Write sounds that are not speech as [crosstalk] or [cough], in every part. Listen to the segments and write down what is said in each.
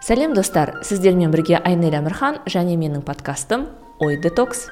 сәлем достар. Сіздермен бірге айнель әмірхан және менің подкастым ой детокс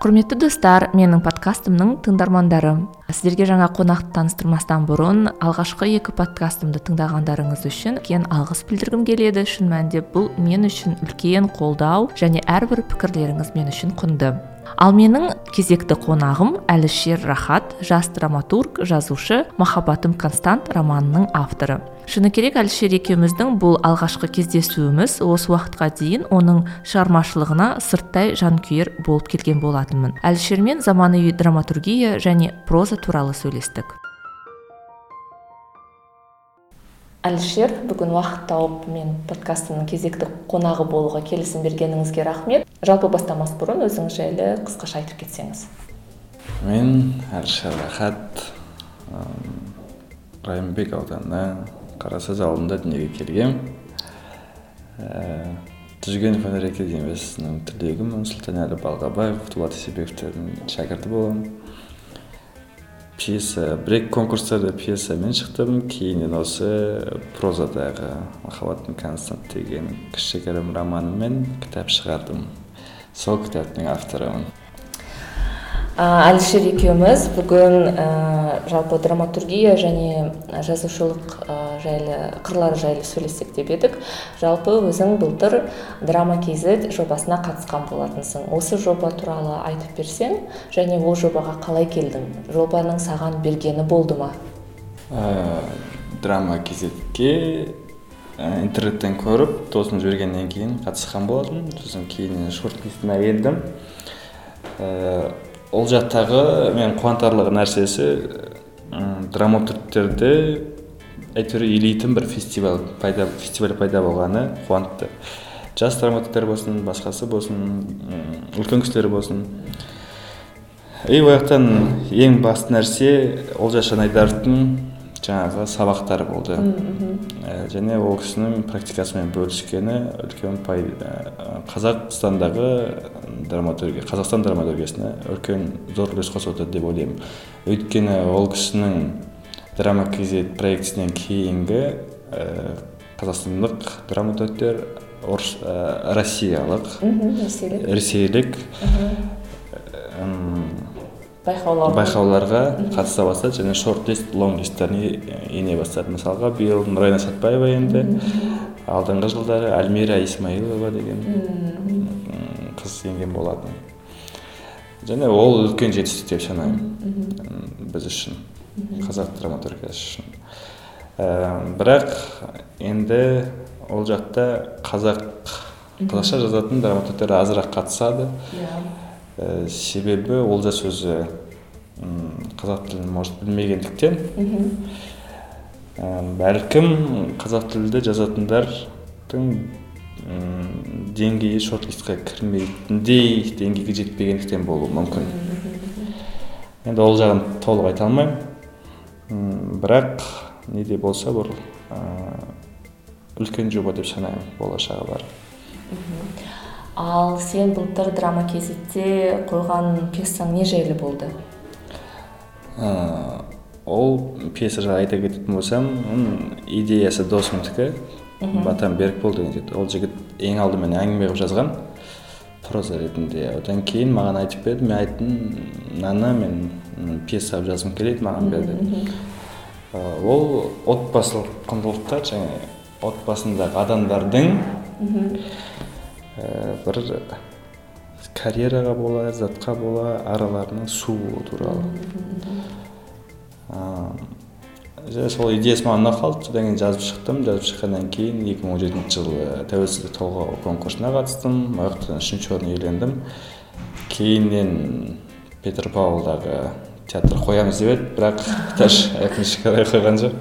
құрметті достар менің подкастымның тыңдармандары сіздерге жаңа қонақты таныстырмастан бұрын алғашқы екі подкастымды тыңдағандарыңыз үшін үлкен алғыс білдіргім келеді. Шын мәнінде бұл мен үшін үлкен қолдау және әрбір пікірлеріңіз мен үшін құнды. Ал менің кезекті қонағым әлішер рахат жас драматург жазушы махаббатым констант романының авторы. Шыны керек әлішер екеуміздің бұл алғашқы кездесуіміз осы уақытқа дейін оның шығармашылығына сырттай жанкүйер болып келген болатынмын. Әлішермен заманауи драматургия және проза туралы сөйлестік. Әлішер бүгін уақыт тауып мен подкастымның кезекті қонағы болуға келісім бергеніңізге рахмет. Жалпы бастамас бұрын өзіңіз жайлы қысқаша айтып кетсеңіз. Мен әлішер рахат райымбек ауданы қарасаз ауылында дүниеге келгем. Ә, жүзгенов өнер академиясының түлегімін сұлтанәлі балғабаев дулат есебековтердің шәкірті боламын пьеса бір екі конкурстарда пьесамен шықтым кейіннен осы прозадағы махаббаттың констант деген кішігірім романымен кітап шығардым. Сол кітаптың авторымын. Әлішер екеуміз бүгін ә, жалпы драматургия және жазушылық ә, жайлы қырлары жайлы сөйлессек деп едік. Жалпы өзің былтыр драма kz жобасына қатысқан болатынсың. Осы жоба туралы айтып берсең және ол жобаға қалай келдің? Жобаның саған бергені болды ма? Ә, драма kzге интернеттен көріп досым жібергеннен кейін қатысқан болатынмын. Сосын кейін шорт листіне келдім ол жақтағы мен қуантарлық нәрсесі драматургтерде әйтеуір елейтін бір фестиваль пайда фестиваль пайда болғаны қуантты. Жас драматургтер болсын басқасы болсын үлкен кісілер болсын. И ол ең басты нәрсе олжас шанайдаровтың жаңағы сабақтары болды. Ә, және ол кісінің практикасымен бөліскені үлкен пайда қазақстандағы драматургия қазақстан драматургиясына үлкен зор үлес қосып отыр деп ойлаймын. Өйткені ол кісінің драма kz проектісінен кейінгі ә, қазақстандық драматургтер орыс ә, россиялық ресейлік. Байқауларға. Байқауларға қатыса бастады және шорт лист лонг листтарына ене бастады. Мысалға биыл нұрайна сәтбаева енді алдыңғы жылдары альмира исмаилова деген қыз енген болатын. Және ол үлкен жетістік деп санаймын. Біз үшін қазақ драматургиясы үшін. Ә, бірақ енді ол жақта қазақ қазақша жазатын драматургтер азырақ қатысады. Иә. Ә, себебі олжас өзі қазақ тілін может білмегендіктен. Ә, бәлкім қазақ тілді жазатындардың деңгейі шорт листқа кірмейтіндей деңгейге жетпегендіктен болуы мүмкін. Енді ол жағын толық айта алмаймын. Бірақ не де болса бір ә, үлкен жоба деп санаймын болашағы бар. Ал сен былтыр драма kzте қойған пьесаң не жайлы болды? Ә, ол пьеса жайлы айта кететін болсам оның идеясы досымдікі батан берікбол деген жігіт. Ол жігіт ең алдымен әңгіме қылып жазған проза ретінде. Одан кейін маған айтып берді мен айттым мынаны мен пьеса қылып жазғым келеді маған берді ол отбасылық құндылықтар және отбасындағы адамдардың бір карьераға бола затқа бола араларының сууы туралы. Және сол идеясы маған ұнап қалды. Содан кейін жазып шықтым. Жазып шыққаннан кейін екі мың он жетінші жылы тәуелсіздік толғау конкурсына қатыстым. Ол жақтан үшінші орын иелендім. Кейіннен петропавлдағы театр қоямыз деп еді. Бірақ даже өкінішке қарай қойған жоқ.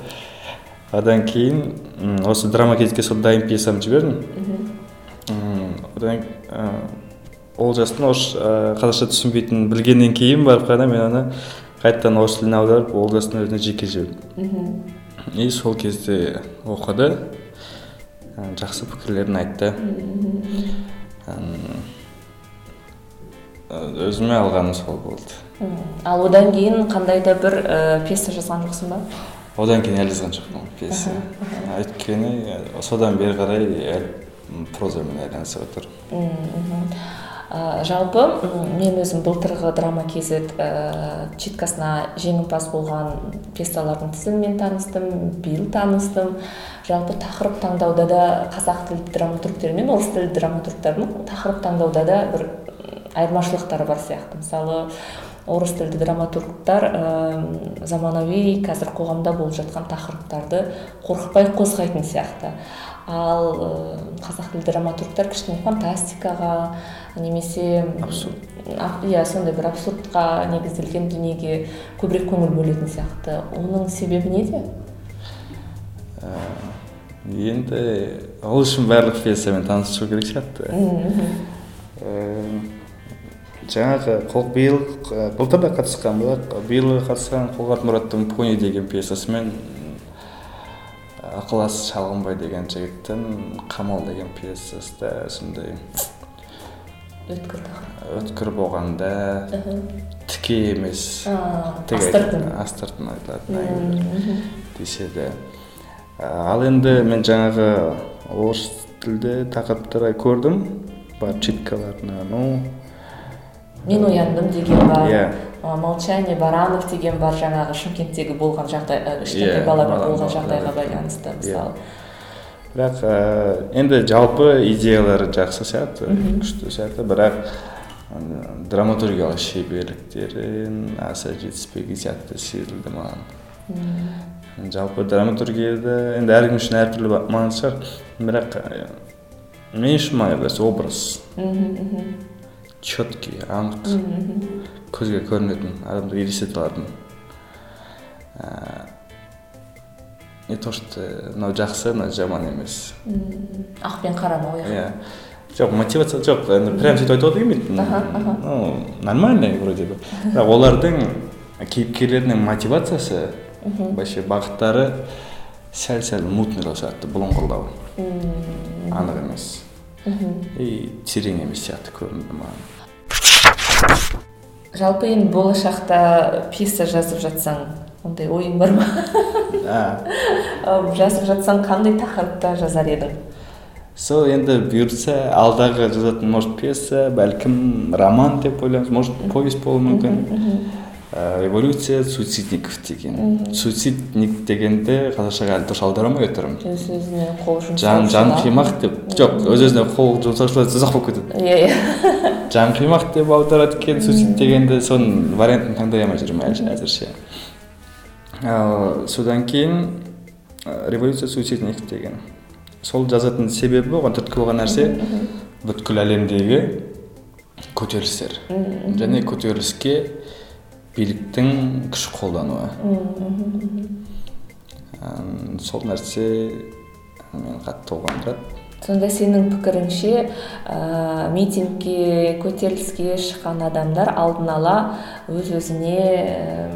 Одан кейін осы драма сол дайын пьесамды жібердім. Одан олжастың орысша қазақша түсінбейтінін білгеннен кейін барып қана мен аны қайтадан орыс тіліне аударып олжастың өзіне жеке жібердім. И сол кезде оқыды. Жақсы пікірлерін айтты. Өзіме алғаным сол болды. Ал одан кейін қандай да бір ә, пьеса жазған жоқсың ба? Одан кейін әлі жазған жоқпын пьеса. Өйткені содан бері қарай прозамен айналысып отырмын ә, жалпы мен өзім былтырғы драма kz ә, читкасына жеңімпаз болған пьесалардың тізімімен таныстым биыл таныстым. Жалпы тақырып таңдауда да қазақ тілді драматургтер мен орыс тілді драматургтардың тақырып таңдауда да бір айырмашылықтары бар сияқты. Мысалы орыс тілді драматургтар ә, заманауи қазір қоғамда болып жатқан тақырыптарды қорықпай қозғайтын сияқты. Ал ә, қазақ тілді драматургтар кішкене фантастикаға немесе иә сондай бір абсурдқа негізделген дүниеге көбірек көңіл бөлетін сияқты. Оның себебі неде? Ә, енді ол үшін барлық пьесамен танысу керек сияқты. Жаңағы қол биыл былтыр да қатысқан бірақ биылғы қатысқан қолғат мұраттың пони деген пьесасымен ықылас шалғынбай деген жігіттің қамал деген пьесасы да сондай өткір. өткір болғанда тіке емес. Астыртын. астыртын айтылатын әңгімелер десе де ал енді мен жаңағы орыс тілді тақырыптар көрдім. Бар читкаларына ну. Мен ояндым деген бар. Иә. Молчание баранов деген бар жаңағы шымкенттегі болған жағдай кішкентай баламен болған жағдайға байланысты мысалы. Бірақ енді жалпы идеялары жақсы сияқты күшті сияқты бірақ драматургиялық шеберліктерін аса жетіспеген сияқты сезілді маған. Жалпы драматургияда енді әркім үшін әртүрлі маңызды шығар. Бірақ мен үшін маңызды образ. Четкий анық. Көзге көрінетін адамды елестете алатын не то что мынау жақсы мынау жаман емес ақ пен қараны иә жоқ мотивация жоқ енді прям сөйтіп айтуға да келмейді ну нормальный вроде бы бірақ олардың кейіпкерлерінің мотивациясы вообще бағыттары сәл сәл мутныйлау сияқты бұлыңғырлау анық емес и терең емес сияқты көрінді маған жалпы енді болашақта пьеса жазып жатсаң ондай ойың бар ма? [laughs] Жазып жатсаң қандай тақырыпта жазар едің? Сол енді бұйыртса алдағы жазатын может пьеса бәлкім роман деп ойлаймыз может повесть болуы мүмкін. Революция суицидников деген. Суицидник дегенді қазақшаға әлі дұрыс аудара алмай отырмын. Өз өзіне қол жан қимақ деп. Жоқ өз өзіне қол жұмсаушылар ұзақ болып кетеді. Иә иә. [laughs] жан қимақ деп аударады екен суицид дегенді соның вариантын таңдай алмай жүрмін әзірше ал содан кейін революция суицидник деген сол жазатын себебі оған түрткі болған нәрсе бүткіл әлемдегі көтерілістер және көтеріліске биліктің күш қолдануы сол нәрсе мені қатты толғандырады сонда сенің пікіріңше ә, митингке көтеріліске шыққан адамдар алдын ала өз өзіне ә,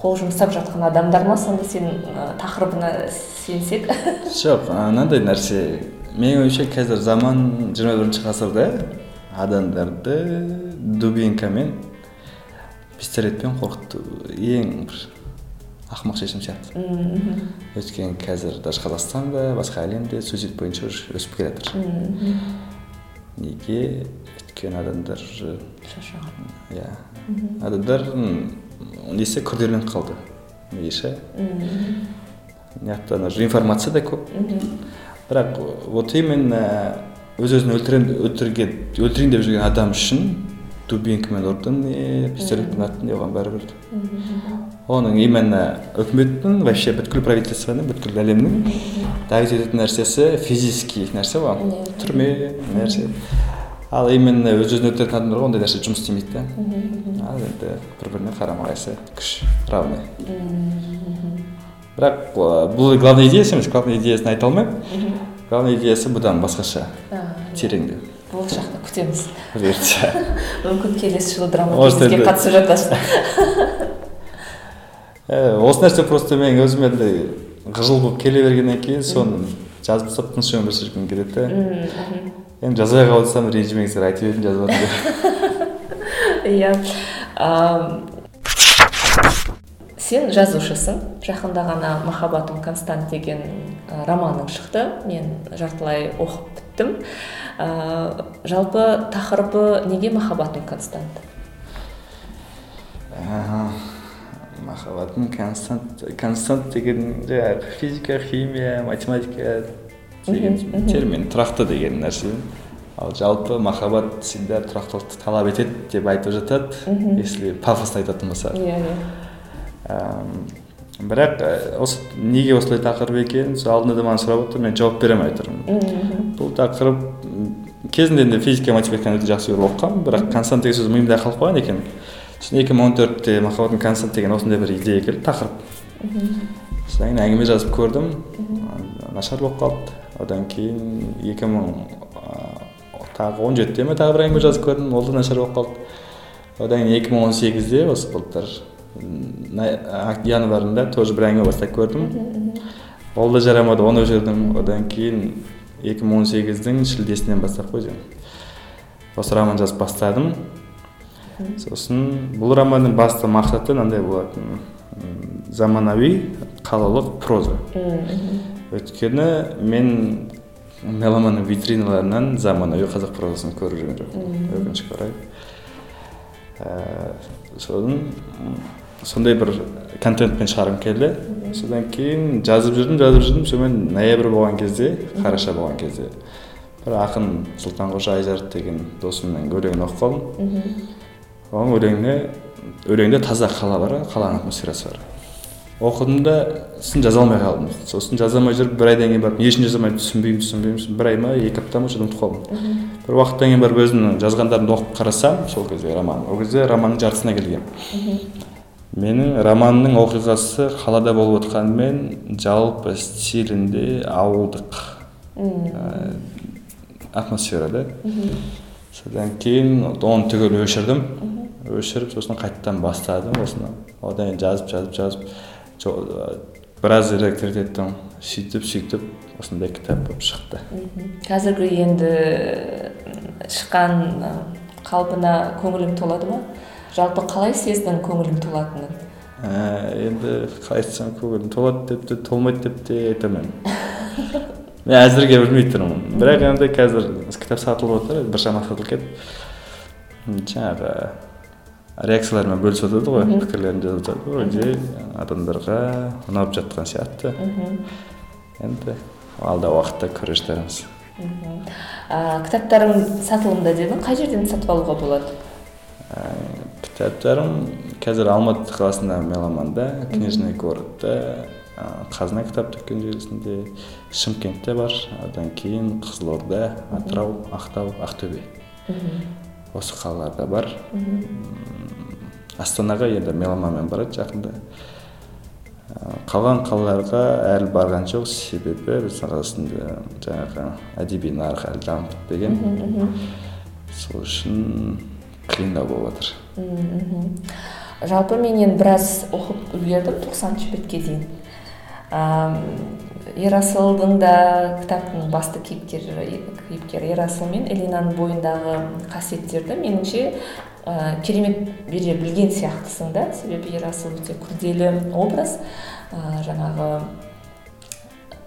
қол жұмсап жатқан адамдар ма? сонда сен ә, тақырыбына сенсек. [laughs] Жоқ мынандай нәрсе. Менің ойымша қазір заман жиырма бірінші ғасырда адамдарды дубинкамен пистолетпен қорқыту ең бір ақымақ шешім сияқты. Өйткені қазір даже қазақстанда басқа әлемде суицид бойынша өсіп келе жатыр неге? Өйткені адамдар шаршаған. иә. Адамдар несі күрделеніп қалды. Миы мына информация да көп. Бірақ вот именно өз өзін өлтірген өлтірейін деп жүрген адам үшін дубинкамен ұрды не пистолетпен атты не оған бәрібір. Оның именно үкіметтің вообще бүткіл правительствоның бүткіл әлемнің давить ететін нәрсесі физический нәрсе ғой. Түрме нәрсе. Ал именно өз өзін өлтіретін адамдарға ондай нәрсе жұмыс істемейді да ал енді бір біріне қарама қайшы күш равный бірақ бұл главный идеясы емес главный идеясын айта алмаймын главный идеясы бұдан басқаша. Тереңдеу болашақта күтеміз. Бұйыртса [laughs] мүмкін келесі жылы драма қатысып жатарсың [laughs] осы нәрсе просто мен өзім енді ғыжыл болып келе бергеннен кейін соны жазып тастап тыныш өмір сүргім келеді да енді жазбай қалып ренжімеңіздер айтып едім жазып [laughs] иә. Сен жазушысың. Жақында ғана махаббатым констант деген романың шықты. Мен жартылай оқып біттім. Ә, жалпы тақырыбы неге махаббатым констант махаббатым констант констант деген жаңағы физика химия математика деген термин тұрақты деген нәрсе ал жалпы махаббат всегда тұрақтылықты талап етеді деп айтып жатады если пафосно айтатын болса иә иә бірақ осы неге осылай тақырып екенін сол алдында да маған сұрап отыр мен жауап бере алмай тұрмын бұл тақырып кезінде енді физика математиканы өте жақсы көріп оқығанмын бірақ констант деген сөз миымда қалып қойған екен сосын екі мың он төртте махаббатым констант деген осындай бір идея келді тақырып содан кейін әңгіме жазып көрдім нашар болып қалды одан кейін екі мың тағы он жетіде ме тағы бір әңгіме жазып көрдім ол да нашар болып қалды одан кейін екі мың он сегізде осы былтыр январында тоже бір әңгіме бастап көрдім ол да жарамады оны өшірдім одан кейін екі мың он сегіздің шілдесінен бастап қой деймін осы роман жазып бастадым сосын бұл романның басты мақсаты мынандай болатын. Заманауи қалалық проза. Өйткені мен меломанның витриналарынан заманауи қазақ прозасын көріп жүрген жоқпын. Өкінішке орай. Ііі сосын сондай бір контентпен шығарғым келді. Содан кейін жазып жүрдім жазып жүрдім. Сонымен ноябрь болған кезде қараша болған кезде. Бір ақын сұлтанқожа айжарық деген досымның өлеңін оқып қалдым оның өлеңіне өлеңде таза қала бар қаланың атмосферасы бар. Оқыдым да сосын жаза алмай қалдым. Сосын жаза алмай жүріп бір айдан кейін барып не үшін жаза алмаймын түсінбеймін түсінбеймін. бір ай ма екі апта ма ұмытып қалдым. Бір уақыттан кейін барып өзімнің жазғандарымды оқып қарасам сол кезде роман. Ол кезде романның жартысына келгенмін. Менің романның оқиғасы қалада болып отқанымен жалпы стилінде ауылдық ә, атмосфера да содан кейін оны түгел өшірдім өшіріп сосын қайтадан бастадым осыны одан кейін жазып жазып жазып біраз редактор еттім сөйтіп сөйтіп осындай кітап болып шықты қазіргі енді шыққан қалпына көңілің толады ма жалпы қалай сездің көңілің толатынын ә, енді қалай айтсам көңілім толады деп те толмайды деп те айта алмаймын мен әзірге білмей тұрмын бірақ енді қазір кітап сатылып жатыр біршама сатылып кетті. Жаңағы реакциялармен бөлісіп жатады ғой пікірлерін жазып жатады вроде адамдарға ұнап жатқан сияқты. Енді алдағы уақытта көре жатармыз кітаптарың сатылымда дедің қай жерден сатып алуға болады? Ә, кітаптарым қазір алматы қаласында меломанда книжный городта. Қазына кітап дүкен желісінде шымкентте бар одан кейін қызылорда атырау ақтау ақтөбе. Осы қалаларда бар. Астанаға енді меломанмен барады жақында. Қалған қалаларға әлі барған жоқ себебі біздің қазақстанда жаңағы әдеби нарық әлі дамып бітпеген сол үшін қиындау болып жатыр жалпы мен енді біраз оқып үлгердім тоқсаныншы бетке дейін. Ерасылдың да кітаптың басты кейіпкері кейіпкері ерасыл мен элинаның бойындағы қасиеттерді меніңше ә, керемет бере білген сияқтысың да. Себебі ерасыл өте күрделі образ. Ә, жаңағы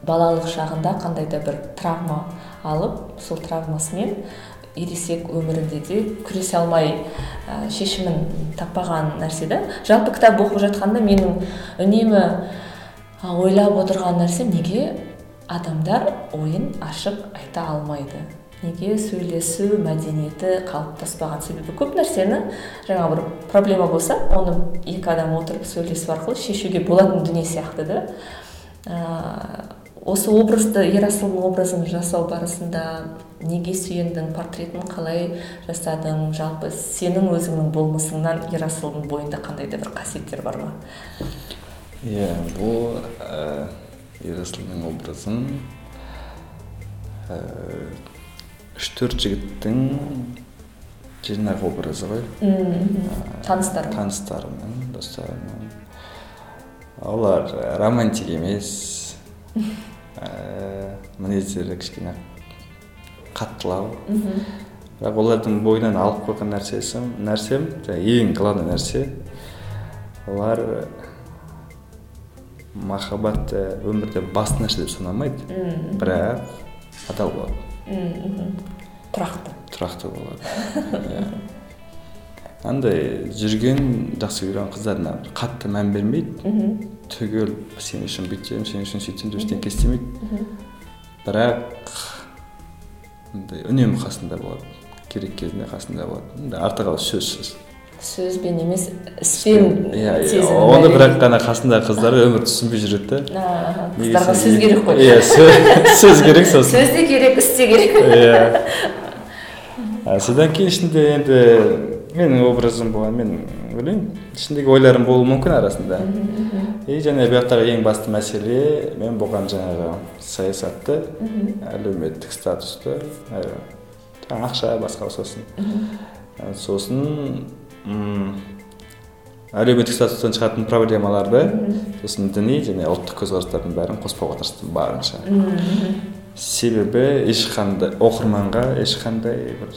балалық шағында қандай да бір травма алып сол травмасымен ересек өмірінде де күресе алмай ә, шешімін таппаған нәрсе да. Жалпы кітап оқып жатқанда менің үнемі ойлап отырған нәрсем неге адамдар ойын ашып айта алмайды? Неге сөйлесу мәдениеті қалыптаспаған себебі? Көп нәрсені жаңа бір проблема болса оны екі адам отырып сөйлесу арқылы шешуге болатын дүние сияқты да. Ә, осы образды ерасылдың образын жасау барысында неге сүйендің портретін қалай жасадың жалпы сенің өзіңнің болмысыңнан ерасылдың бойында қандай да бір қасиеттер бар ма? Иә бұл ә, ерасылдың образын ә, үш төрт жігіттің жинақ образы ғой таныстарым таныстарымның достарымның олар романтик емес ә, [laughs] мінездері кішкене қаттылау бірақ олардың бойынан алып қойған нәрсесі нәрсем ең главный нәрсе олар махаббат өмірде басты нәрсе деп саналмайды бірақ адал болады. Тұрақты. Тұрақты болады. Иә. Андай жүрген жақсы көрген қыздарына қатты мән бермейді. Түгел сен үшін бүйтемін сен үшін сөйтемін деп ештеңке істемейді бірақ андай үнемі қасында болады. Керек кезінде қасында болады. Андай арты қалай сөзсіз. Сөзбен емес іспен. иә иә оны бірақ қана қасындағы қыздар өмір түсінбей жүреді да қыздарға сөз керек қой. Иә [laughs] сөз керек сосын. Сөз де керек іс те керек. Иә. Содан кейін ішінде енді менің образым болған мен ойлаймын ішіндегі ойларым болуы мүмкін арасында. И және бұл жақтағы ең басты мәселе мен бұған жаңағы саясатты әлеуметтік статусты ақша басқа сосын. Сосын әлеуметтік статустан шығатын проблемаларды сосын діни және ұлттық көзқарастардың бәрін қоспауға тырыстым барынша. Себебі ешқандай оқырманға ешқандай бір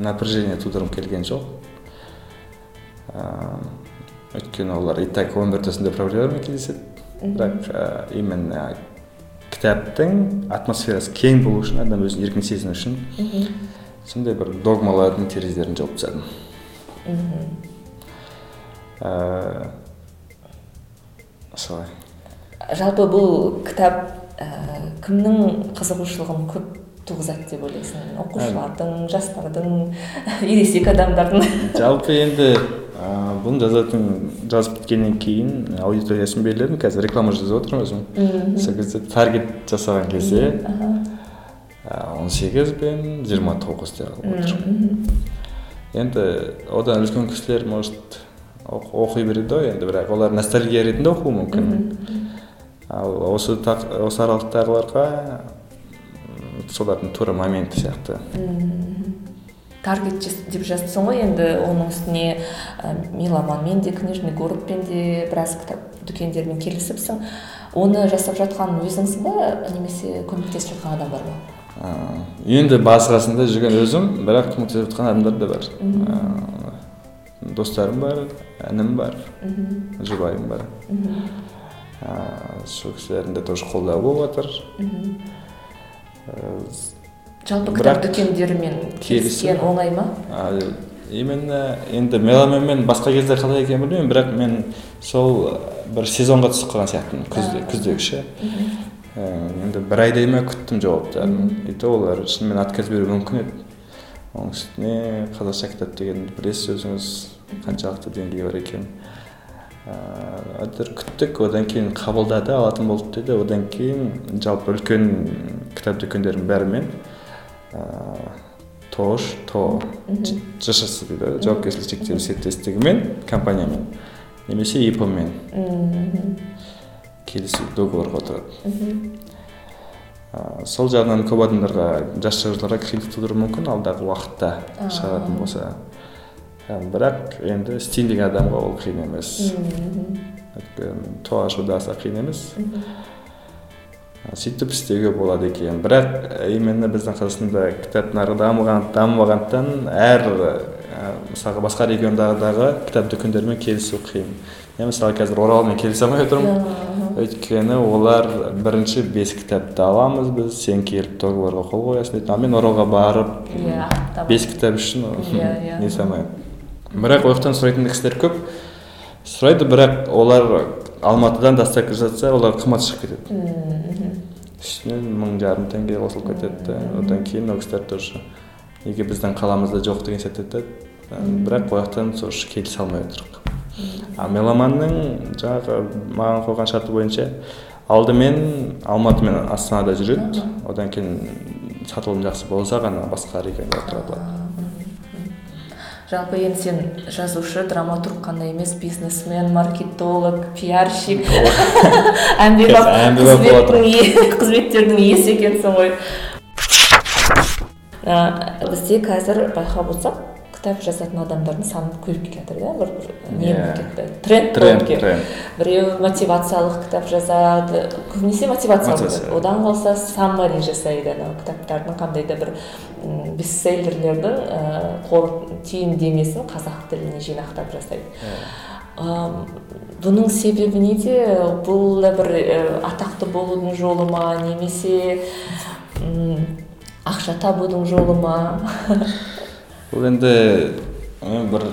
напряжение тудырғым келген жоқ. Ыыы өйткені олар и так бір осындай проблемалармен кездеседі. Бірақ именно кітаптың атмосферасы кең болу үшін адам өзін еркін сезіну үшін сондай бір догмалардың терезелерін жауып тастадым. Солай жалпы бұл кітап ә, кімнің қызығушылығын көп туғызады деп ойлайсың? Оқушылардың жастардың [laughs] ересек адамдардың. Жалпы енді ыыы бұны жазатын жазып біткеннен кейін аудиториясын белгіледім қазір реклама жазып отырмын өзім. Сол кезде таргет жасаған кезде он сегіз бен жиырма тоғыз деп қалып отыр енді одан үлкен кісілер может оқи береді ғой енді бірақ олар ностальгия ретінде оқуы мүмкін ал осы осы аралықтағыларға солардың тура моменті сияқты таргет деп жазыпсың ғой енді оның үстіне ә, меломанмен де книжный городпен де біраз кітап дүкендермен келісіпсің. Оны жасап жатқан өзіңсің ба немесе көмектесіп жатқан адам бар ма? Енді басқасында жүрген өзім бірақ көмектесіп жатқан адамдар да бар. Ә, достарым бар інім бар жұбайым бар. Сол кісілердің де тоже қолдауы болып жатыр жалпы кітап дүкендерімен келіскен оңай ма? Именно енді меломенмен басқа кезде қалай екенін білмеймін бірақ мен сол бір сезонға түсіп қалған сияқтымын күзде күздегі ше енді бір айдай ма күттім жауаптарын и то олар шынымен отказ беруі мүмкін еді. Оның үстіне қазақша кітап дегенді білесіз өзіңіз қаншалықты деңгейі бар екенін әйтеуір күттік одан кейін қабылдады алатын болды деді. Одан кейін жалпы үлкен кітап дүкендерінің бәрімен ыыы тош то жшс дейді жауапкершілігі шектеулі серіктестігімен компаниямен немесе ип мен келісу договорға отырады. Сол жағынан көп адамдарға жас жазушыларға қиындық тудыруы мүмкін алдағы уақытта шығаратын болса. Бірақ енді стильдегі адамға ол қиын емес. Өйткені то ашуда аса қиын емес. Сөйтіп істеуге болады екен. Бірақ именно біздің қазақстанда кітап нарығы дамыған дамымағандықтан әр мысалға басқа региондардағы кітап дүкендерімен келісу қиын. Мен мысалы қазір оралмен келісе алмай отырмын. Өйткені олар бірінші бес кітапты аламыз біз. Сен келіп договорға қол қоясың дейді ал мен оралға барып иә бес кітап үшін [laughs] не істей алмаймын бірақ ол жақтан сұрайтын кісілер көп. Сұрайды бірақ олар алматыдан доставка жасатса олар қымбат шығып кетеді. Үстінен мың жарым теңге қосылып кетеді. одан кейін ол кісілер тоже неге біздің қаламызда жоқ? деген сияқты айтады. Бірақ ол жақтан тоже келісе алмай отырмық ал меломанның жаңағы маған қойған шарты бойынша алдымен алматы мен астанада жүреді. Одан кейін сатылым жақсы болса ғана басқа регионға таратылады жалпы енді сен жазушы драматург қана емес бизнесмен маркетолог пиарщик. [laughs] Әмбебап [laughs] қызметтердің иесі екенсің ғой. Бізде қазір байқап отырсақ кітап жазатын адамдардың саны көбейіп келе жатыр да бір не болып кетті? Тренд болып кетті біреу мотивациялық кітап жазады көбінесе мотивациялық одан қалса саммари жасайды анау кітаптардың қандай да бір бестселлерлердің қор түйіндемесін қазақ тіліне жинақтап жасайды. Бұның себебі неде? Бұл да бір атақты болудың жолы ма немесе ақша табудың жолы ма? [laughs] бұл енді бір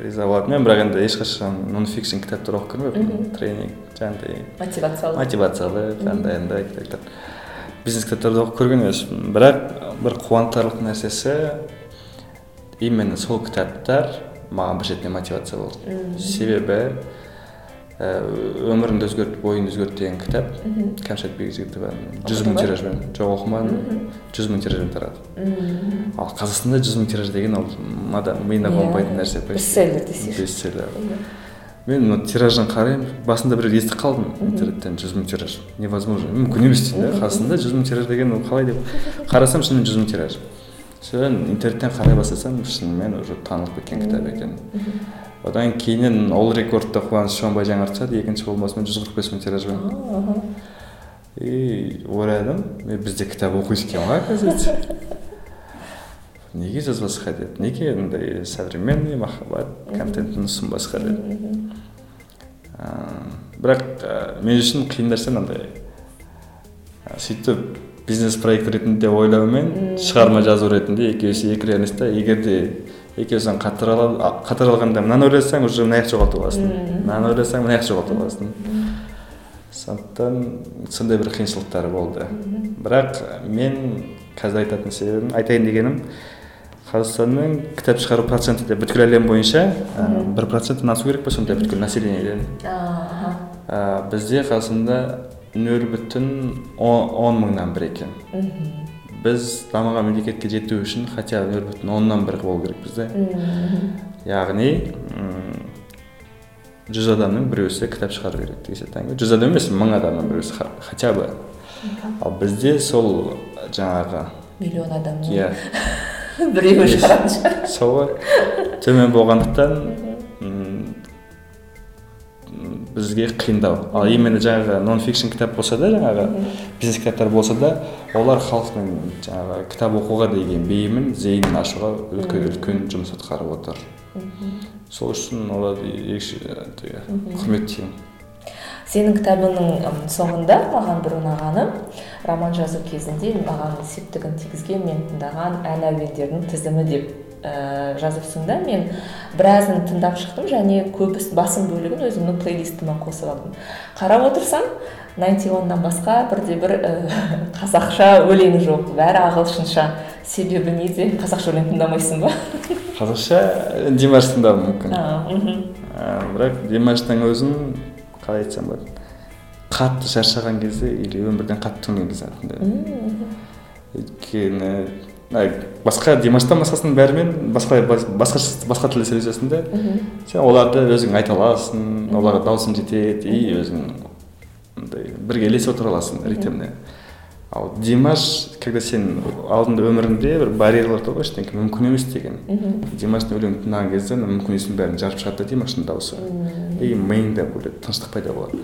риза болатынмын бірақ енді ешқашан нон фикшн кітаптар оқып көрмеппін тренинг жаңағыдай. Мотивациялы мотивациялы андай андай кітаптар бизнес кітаптарды оқып көрген емеспін. Бірақ бір қуантарлық нәрсесі именно сол кітаптар маған бір жерден мотивация болды. Себебі өміріңді өзгерт бойыңды өзгерт деген кітап. Кәмшат бекжігітова жүз мың тиражбен жоқ оқымадым. Жүз мың тиражбен тарады. Ал қазақстанда жүз мың тираж деген ол адам миына қонбайтын нәрсе. Бестселлер десейші. Бестселлер. Мен мына тиражын қараймын. Басында біреу естіп қалдым интернеттен. Жүз мың тираж. Невозможно. Мүмкін емес деймін да қазақстанда жүз мың тираж деген ол қалай деп? Қарасам шынымен жүз мың тираж. Содан интернеттен қарай бастасам шынымен уже танылып кеткен кітап екен. Одан кейіннен ол рекордты қуаныш шонбай жаңартады екінші болмасымен жүз қырық бес мың тиражбен и ойладым мен бізде кітап оқиды екен ғой оказывается неге жазбасқа деп неге андай современный махаббат контентін ұсынбасқа деп бірақ ә, мен үшін қиын нәрсе мынандай. Сөйтіп бизнес проект ретінде ойлау мен шығарма жазу ретінде екеуісі екі реальность та. Егер де екеуісін қатар алғанда мынаны ойласаң уже мына жақты жоғалтып аласың. Мынаны ойласаң мына жақты жоғалтып аласың. Сондықтан сондай бір қиыншылықтар болды. Бірақ мен қазір айтатын себебім айтайын дегенім қазақстанның кітап шығару проценті де бүткіл әлем бойынша бір проценттен асу керек па сонда бүткіл населениеден? Бізде қазақстанда нөл бүтін он мыңнан бір екен. Біз дамыған мемлекетке жету үшін хотя бы нөл бүтін оннан бір болу керекпіз да яғни жүз адамның біреусі кітап шығару керек деген жүз адам емес мың адамның біреусі хотя бы. Ал бізде сол жаңағы миллион адам иә. [laughs] біреуі шығаратын шығар. Сол ғой төмен болғандықтан бізге қиындау. Ал именно жаңағы нон фикшн кітап болса да жаңағы бизнес кітаптар болса да олар халықтың жаңағы кітап оқуға деген бейімін зейінін ашуға үлкен үлкен жұмыс атқарып отыр. Сол үшін оларды ерекше құрметтеймін сенің кітабыңның соңында маған бір ұнағаны роман жазу кезінде маған септігін тигізген мен тыңдаған ән әуендердің тізімі деп. Ә, жазыпсың да мен біразын тыңдап шықтым және көбісі басым бөлігін өзімнің плейлистіме қосып алдым. Қарап отырсам найнти оннан басқа бірде бір ә, [laughs] қазақша өлең жоқ. Бәрі ағылшынша. Себебі неде қазақша өлең тыңдамайсың ба? [laughs] Қазақша димаш тыңдауым мүмкін. Ә, бірақ димаштың өзін қалай айтсам болады? Қатты шаршаған кезде или өмірден қатты түңілген кезде тыңдаймын өйткені басқа димаштан басқасының бәрімен басқа басқа басқа тілде сөйлесесің да сен оларды өзің айта аласың оларға даусың жетеді и өзің андай бірге ілесіп отыра аласың ритміне ал димаш когда сен алдыңда өміріңде бір барьерлар тұр ғой ештеңе мүмкін емес деген. Димаштың өлеңін тыңдаған кезде мүмкін еместің бәрін жарып шығады да димаштың дауысы. И миыңда бір тыныштық пайда болады.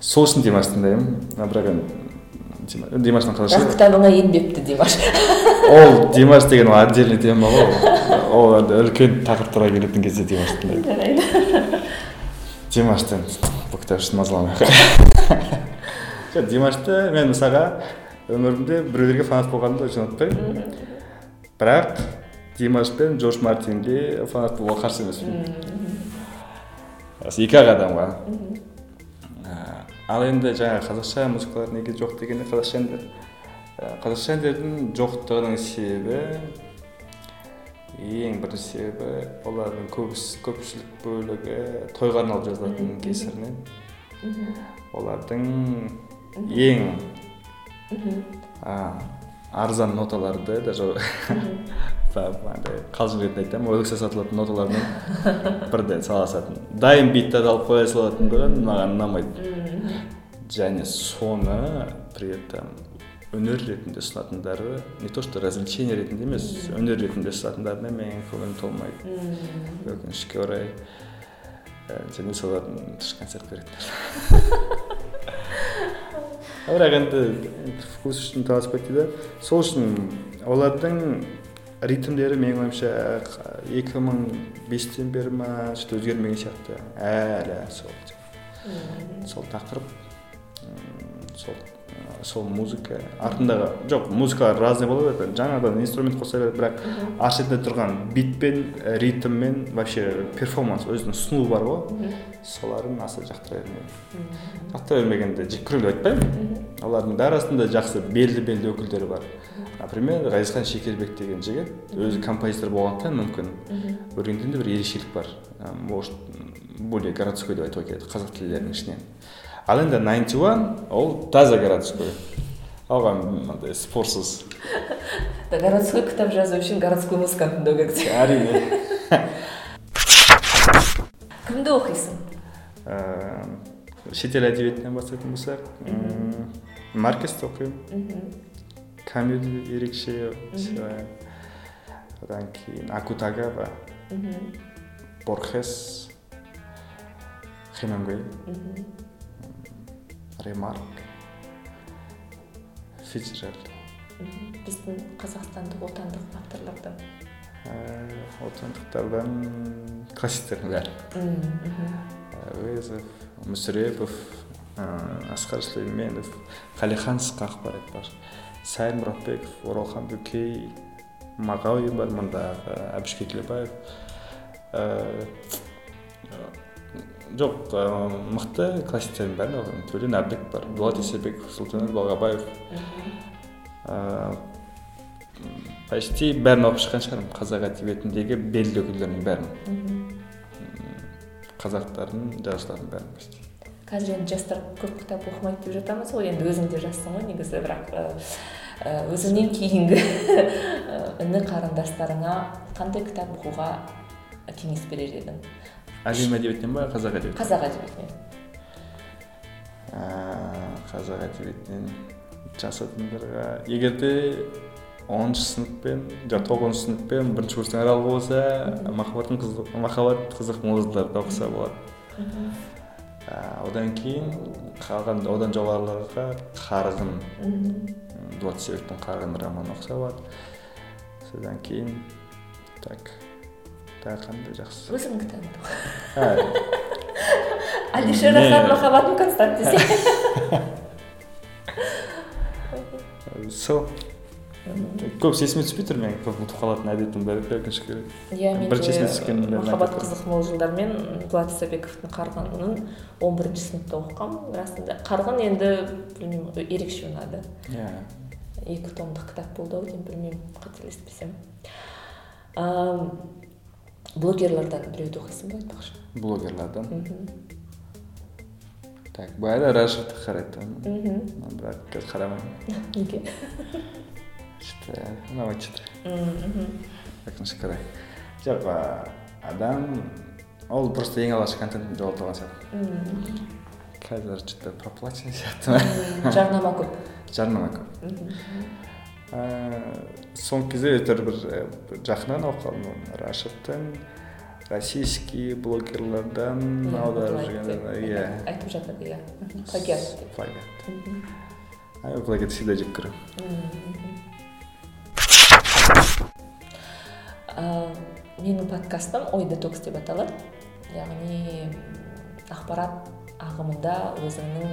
Сол үшін димашты тыңдаймын. Бірақ енді димаштың қазақша бірақ кітабыңа енбепті димаш. [laughs] Ол димаш деген ол отдельный тема ғой. Ол енді үлкен тақырыптарға келетін кезде димашты тыңдаймын жарайды. [laughs] Димаштан бұл кітап үшін мазаламай [laughs] жоқ димашты мен мысалға өмірімде біреулерге фанат болғанымды өте ұнатпаймын. Бірақ димаш пен джош мартинге фанат болуға қарсы емеспін. Екі ақ адамға. Ал енді жаңағы қазақша музыкалар неге жоқ дегенде қазақша әндер. Қазақша әндердің жоқтығының себебі ең бірінші себебі олардың көбісі көпшілік бөлігі тойға арналып жазылатын кесірінен. Олардың ең арзан ноталарды даже андай қалжың ретінде айтамын сатылатын ноталармен бірден сала салатын дайын битті алып қоя салатындығы маған ұнамайды және соны при этом өнер ретінде ұсынатындары не то что развлечение ретінде емес өнер ретінде ұсынатындарына менің көңілім толмайды өкінішке орай және солардың концерт беретін бірақ енді вкус үшін таласпайды дейді сол үшін олардың ритмдері менің ойымша екі мың бестен бері ма то өзгермеген сияқты әлі сол сол тақырып сол сол музыка артындағы жоқ музыкалар разный бола береді жаңадан инструмент қоса береді бірақ арт шетінде тұрған битпен ритммен вообще перформанс өзінің ұсынуы бар ғой соларын аса жақтыра бермеймін жақтыра бермегенде жек көремін деп айтпаймын олардың да арасында жақсы белді белді өкілдері бар. Например ғазизхан шекербек деген жігіт өзі композитор болғандықтан мүмкін. Өлеңдерінде бір ерекшелік бар. Может более городской деп айтуға келеді қазақ тілдерінің ішінен. Ал енді найнти уан ол таза городской. Оған мынандай спорсыз [laughs] городской кітап жазу үшін городской музыканы тыңдау керек әрине. [laughs] Кімді оқисың? Шетел әдебиетінен бастайтын болсақ маркесті оқимын камюді ерекше одан кейін акутагава борхес. Хемингуэй. Ремарк. Фицджеральд. Біздің қазақстандық отандық авторлардан? Отандықтардан классиктердің бәрі. Әуезов мүсірепов асқар сүлейменов қалихан ысқақов бар. Бар сайын мұратбеков оралхан бөкей мағауин бар мұндағы әбіш кекілбаев. Жоқ мықты классиктердің бәрін оқимын төлен әбдік бар дулат исабеков сұлтанәлі балғабаев. Почти бәрін оқып шыққан шығармын қазақ әдебиетіндегі белді өкілдердің бәрін. Қазақтардың жазушылардың бәрін почти қазір енді жастар көп кітап оқымайды деп жатамыз ғой. Енді өзің де жазсың ғой негізі бірақ өзіңнен кейінгі іні қарындастарыңа қандай кітап оқуға кеңес берер едің? Әлем әдебиетінен ба қазақ әдебиетінен? Қазақ әдебиетінен. Қазақ әдебиетінен жас адамдарға егер де оныншы сыныппен жоқ тоғызыншы сыныппен бірінші курстың аралығы болса махаббаттың қызық махаббат қызық музыларды оқыса болады. Одан кейін қалған одан жоғарыларға қарғын дулат исабековтің қарғын романын оқыса болады. Содан кейін так тағы қандай жақсы? Өзің кітабыңды [laughs] алишер ахан махаббатым констант десе [laughs] [laughs] сол. Көбісі есіме түспей тұр менің көп ұмытып қалатын әдетім бар өкінішке керек иә мен бірінші есіме түскен махаббат қызық мол жылдармен дулат исабековтың қарғынын он бірінші сыныпта оқығанмын расында қарғын енді білмеймін ерекше ұнады иә екі томдық кітап болды ау деймін білмеймін қателеспесем блогерлардан біреуді оқисың ба айтпақшы блогерлардан так баяғыда рашевті қарайтынмын бірақ қазір қарамаймын [laughs] неге что то өкінішке қарай жоқ адам? Ол просто ең алғашқы контентін жоғалтып алған сияқты қазір что то проплаченный сияқты ма жарнама көп жарнама көп соңғы кезде әйтеуір бір жақыннан оқыдым рашевтың российский блогерлардан аударып жүрген иә айтып жатады иә плагиат. плагиат плагиат всегда жек көремін менің подкастым ой детокс деп аталады. Яғни ақпарат ағымында өзіңнің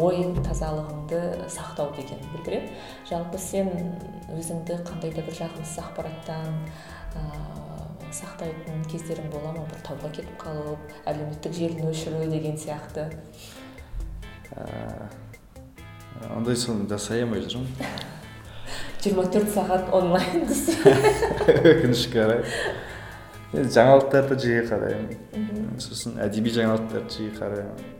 ой тазалығыңды сақтау дегенді білдіреді. Жалпы сен өзіңді қандай да бір жағымсыз ақпараттан сақтайтын кездерің бола ма? Бір тауға кетіп қалып әлеуметтік желіні өшіру деген сияқты. Ондай соны жасай алмай жүрмін. Жиырма төрт сағат онлайн [laughs] десе өкінішке қарай. Енді жаңалықтарды жиі қараймын. Сосын әдеби жаңалықтарды жиі қараймын.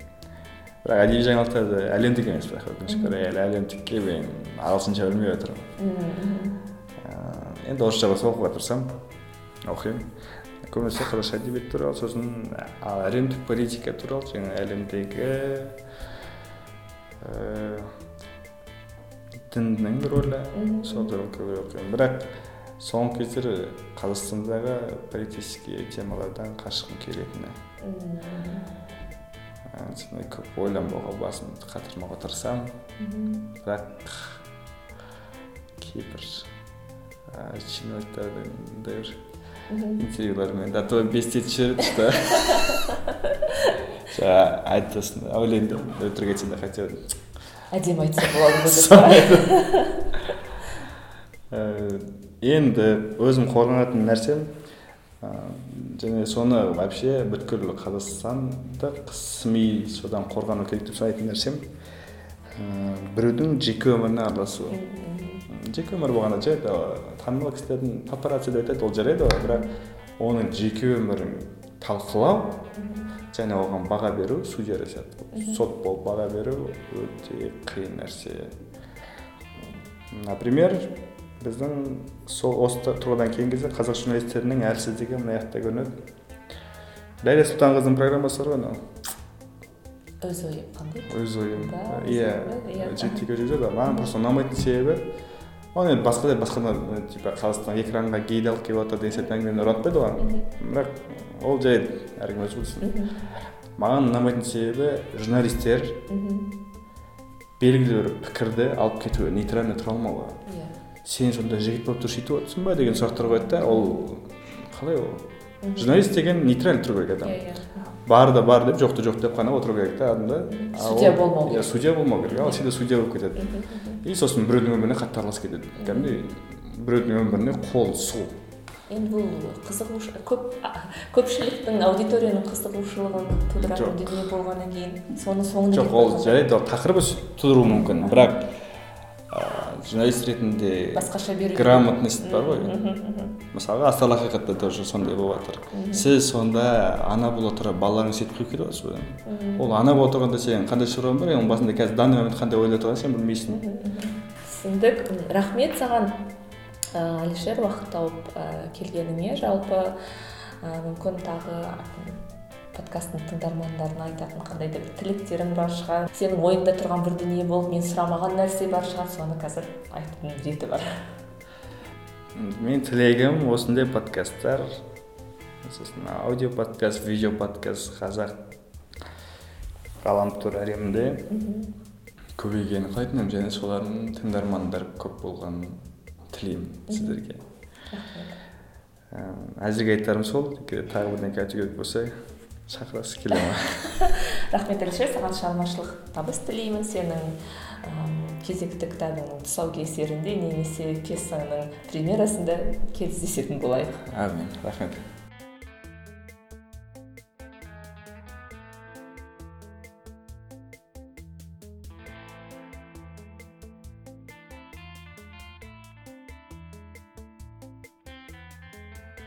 бірақ әдеби жаңалықтарды әлемдік емес бірақ өкінішке қарай. Әлі әлемдікке мен ағылшынша білмей жатырмын енді орысша болса оқуға тырысамын оқимын. Көбінесе қазақша әдебиет туралы сосын әлемдік политика туралы жаңағы әлемдегі діннің рөлі сол туралы көбірек оқимын. Бірақ соңғы кездері қазақстандағы политический темалардан қашқым келетіні. Сондай көп ойланбауға басымды қатырмауға тырысамын. Бірақ кейбір чиновниктардың мындай бір интервьюлармен а то бес етіп жібереді что [laughs] жаңағы айтты сосын ойлаймын да өтірік әдемі айтса болады енді өзім қорғанатын нәрсем және соны вообще бүткіл қазақстандық сми содан қорғану керек деп санайтын нәрсем біреудің жеке өміріне араласу жеке өмір болғанда жарайды танымал кісілердің папарацци деп айтады ол жарайды ғой бірақ оның жеке өмірін талқылау және оған баға беру судья сияқты сот болып баға беру өте қиын нәрсе. Например біздің сол осы тұрғыдан келген кезде қазақ журналистерінің әлсіздігі мына жақта көрінеді. Ләйлә сұлтанқызының программасы бар ғой анау. Өз ойым қандай? Өз ойым иә жетіге жүргізеді маған просто ұнамайтын себебі оны енді басқа да басқа типа қазақстан экранға гейді алып келіп жатыр деген сияқты әңгімені ұнатпайды оған бірақ ол жай әркім өзі білсін маған ұнамайтын себебі журналистер белгілі бір пікірді алып кетуі нейтрально тұра алмауы иә. Сен сонда жігіт болып тұрып сөйтіп отырсың ба деген сұрақтар қояды да ол қалай ол? Журналист деген нейтрально тұру керек адам. иә иә. Бар да бар деп жоқты жоқ деп қана отыру керек та адамда судья болмау керек иә судья болмау керек ал сенде судья болып кетеді и сосын біреудің өміріне қатты араласып кетеді кәдімгідей біреудің өміріне қол сұғу енді бұл қызығушы көп көпшіліктің аудиторияның қызығушылығын тудыратын дүние болғаннан кейін соны соңында жоқ ол жарайды ол тақырыбы тудыруы мүмкін бірақ журналист ретінде басқаша беру грамотность бар ғой. Мысалға астарлы ақиқатта тоже сондай болып жатыр сіз сонда ана бола тұра балаларыңызды сөйтіп қиып кетіп жатырсыз ғой ол ана бола тұрғанда сенің қандай шаруаң бар? Оның басында қазір данный момент қандай ойлап тұрғанын сен білмейсің. Түсіндік. Рахмет саған. Әлішер уақыт тауып келгеніңе жалпы мүмкін тағы подкасттың тыңдармандарына айтатын қандай да бір тілектерің бар шығар. Сенің ойыңда тұрған бір дүние болып мен сұрамаған нәрсе бар шығар. Соны қазір айтудың реті бар. Мен тілегім осындай подкасттар. Сосын аудио подкаст видео подкаст қазақ ғаламтор әлемінде. Көбейгенін қалайтын едім және солардың тыңдармандары көп болғанын тілеймін сіздерге. Әзірге айтарым сол. Тағы бірдеңе айту керек болса шақырасыз келе ма [laughs] рахмет әлішер. Саған шығармашылық табыс тілеймін. Сенің кезекті кітабыңның тұсаукесерінде немесе пьесаңның премьерасында кездесетін болайық. Әмин рахмет.